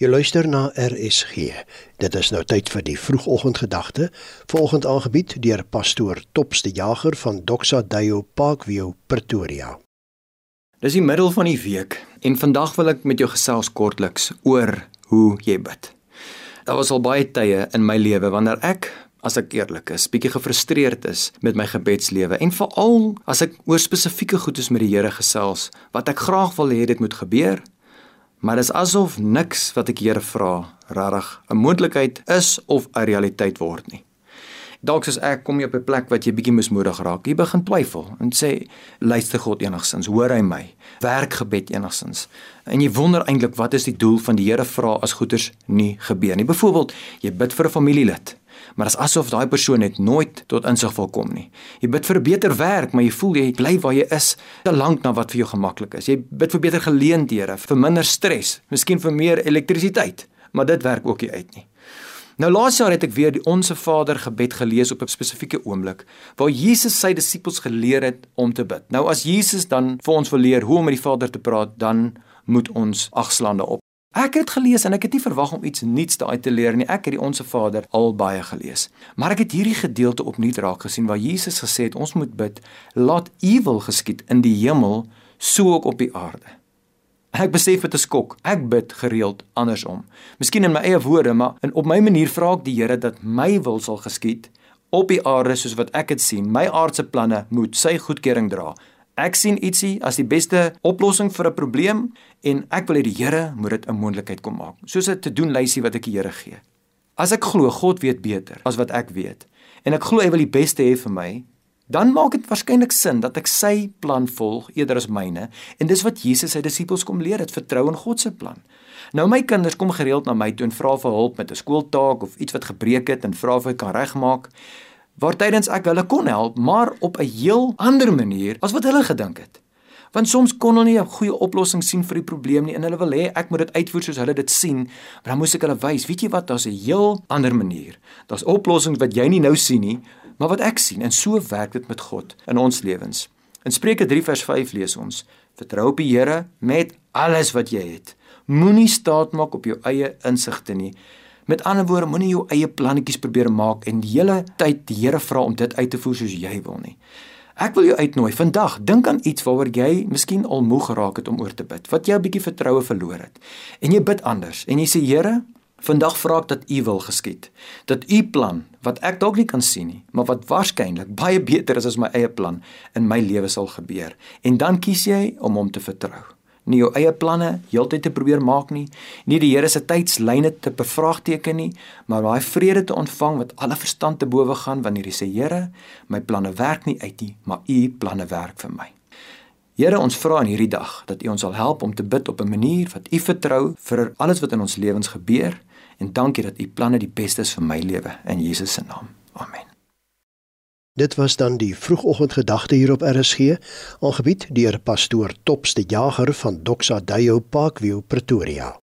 Jy luister na RSG. Dit is nou tyd vir die vroegoggendgedagte, volgend aangebied deur pastoor Topste Jager van Doxa Deo Parkview Pretoria. Dis die middel van die week en vandag wil ek met jou gesels kortliks oor hoe jy bid. Daar was al baie tye in my lewe wanneer ek as ek eerlik is, bietjie gefrustreerd is met my gebedslewe en veral as ek oor spesifieke goedes met die Here gesels wat ek graag wil hê dit moet gebeur, Maar dit is asof niks wat ek Here vra regtig 'n moontlikheid is of 'n realiteit word nie. Dalk soos ek kom jy op 'n plek wat jy bietjie mismoedig raak. Jy begin twyfel en sê luister God enigsins, hoor hy my? Werk gebed enigsins. En jy wonder eintlik wat is die doel van die Here vra as goeders nie gebeur nie. Byvoorbeeld, jy bid vir 'n familielid maar dit is asof daai persoon net nooit tot insig wil kom nie. Jy bid vir 'n beter werk, maar jy voel jy bly waar jy is, te lank na wat vir jou gemaklik is. Jy bid vir beter geleenthede, vir minder stres, miskien vir meer elektrisiteit, maar dit werk ook nie uit nie. Nou laas jaar het ek weer die Onse Vader gebed gelees op 'n spesifieke oomblik waar Jesus sy disippels geleer het om te bid. Nou as Jesus dan vir ons wil leer hoe om met die Vader te praat, dan moet ons agslande op. Ek het gelees en ek het nie verwag om iets nuuts daai te leer nie. Ek het die Onse Vader al baie gelees. Maar ek het hierdie gedeelte opnuut raak gesien waar Jesus gesê het ons moet bid, laat U wil geskied in die hemel so ook op die aarde. Ek besef dit is skok. Ek bid gereeld andersom. Miskien in my eie woorde, maar in op my manier vra ek die Here dat my wil sal geskied op die aarde soos wat ek dit sien. My aardse planne moet sy goedkeuring dra. Ek sien ietsie as die beste oplossing vir 'n probleem en ek wil hê die Here moet dit 'n moontlikheid kom maak. Soos 'n te doen lysie wat ek die Here gee. As ek glo God weet beter as wat ek weet en ek glo hy wil die beste hê vir my, dan maak dit waarskynlik sin dat ek sy plan volg eerder as myne en dis wat Jesus sy disippels kom leer het vertrou in God se plan. Nou my kinders kom gereeld na my toe en vra vir hulp met 'n skooltaak of iets wat gebreek het en vra of ek kan regmaak waar tydens ek hulle kon help, maar op 'n heel ander manier as wat hulle gedink het. Want soms kon hulle nie 'n goeie oplossing sien vir die probleem nie en hulle wil hê ek moet dit uitvoer soos hulle dit sien, maar dan moes ek hulle wys, weet jy wat, daar's 'n heel ander manier. Daar's oplossings wat jy nie nou sien nie, maar wat ek sien en so werk dit met God in ons lewens. In Spreuke 3 vers 5 lees ons: Vertrou op die Here met alles wat jy het. Moenie staat maak op jou eie insigte nie. Met ander woorde, moenie jou eie plannetjies probeer maak en die hele tyd die Here vra om dit uit te voer soos jy wil nie. Ek wil jou uitnooi vandag, dink aan iets waaroor jy miskien al moeg geraak het om oor te bid, wat jy 'n bietjie vertroue verloor het. En jy bid anders en jy sê Here, vandag vra ek dat U wil geskied. Dat U plan wat ek dalk nie kan sien nie, maar wat waarskynlik baie beter is as my eie plan in my lewe sal gebeur. En dan kies jy om hom te vertrou nie jou eie planne heeltyd te probeer maak nie, nie die Here se tydslyne te bevraagteken nie, maar daai vrede te ontvang wat alle verstand te bowe gaan wanneer jy sê Here, my planne werk nie uit nie, maar U planne werk vir my. Here, ons vra in hierdie dag dat U ons sal help om te bid op 'n manier wat U vertrou vir alles wat in ons lewens gebeur en dankie dat U planne die beste is vir my lewe in Jesus se naam. Amen. Dit was dan die vroegoggendgedagte hier op RSG, aangebied deur pastoor Topste Jager van Doxa Deo Parkview Pretoria.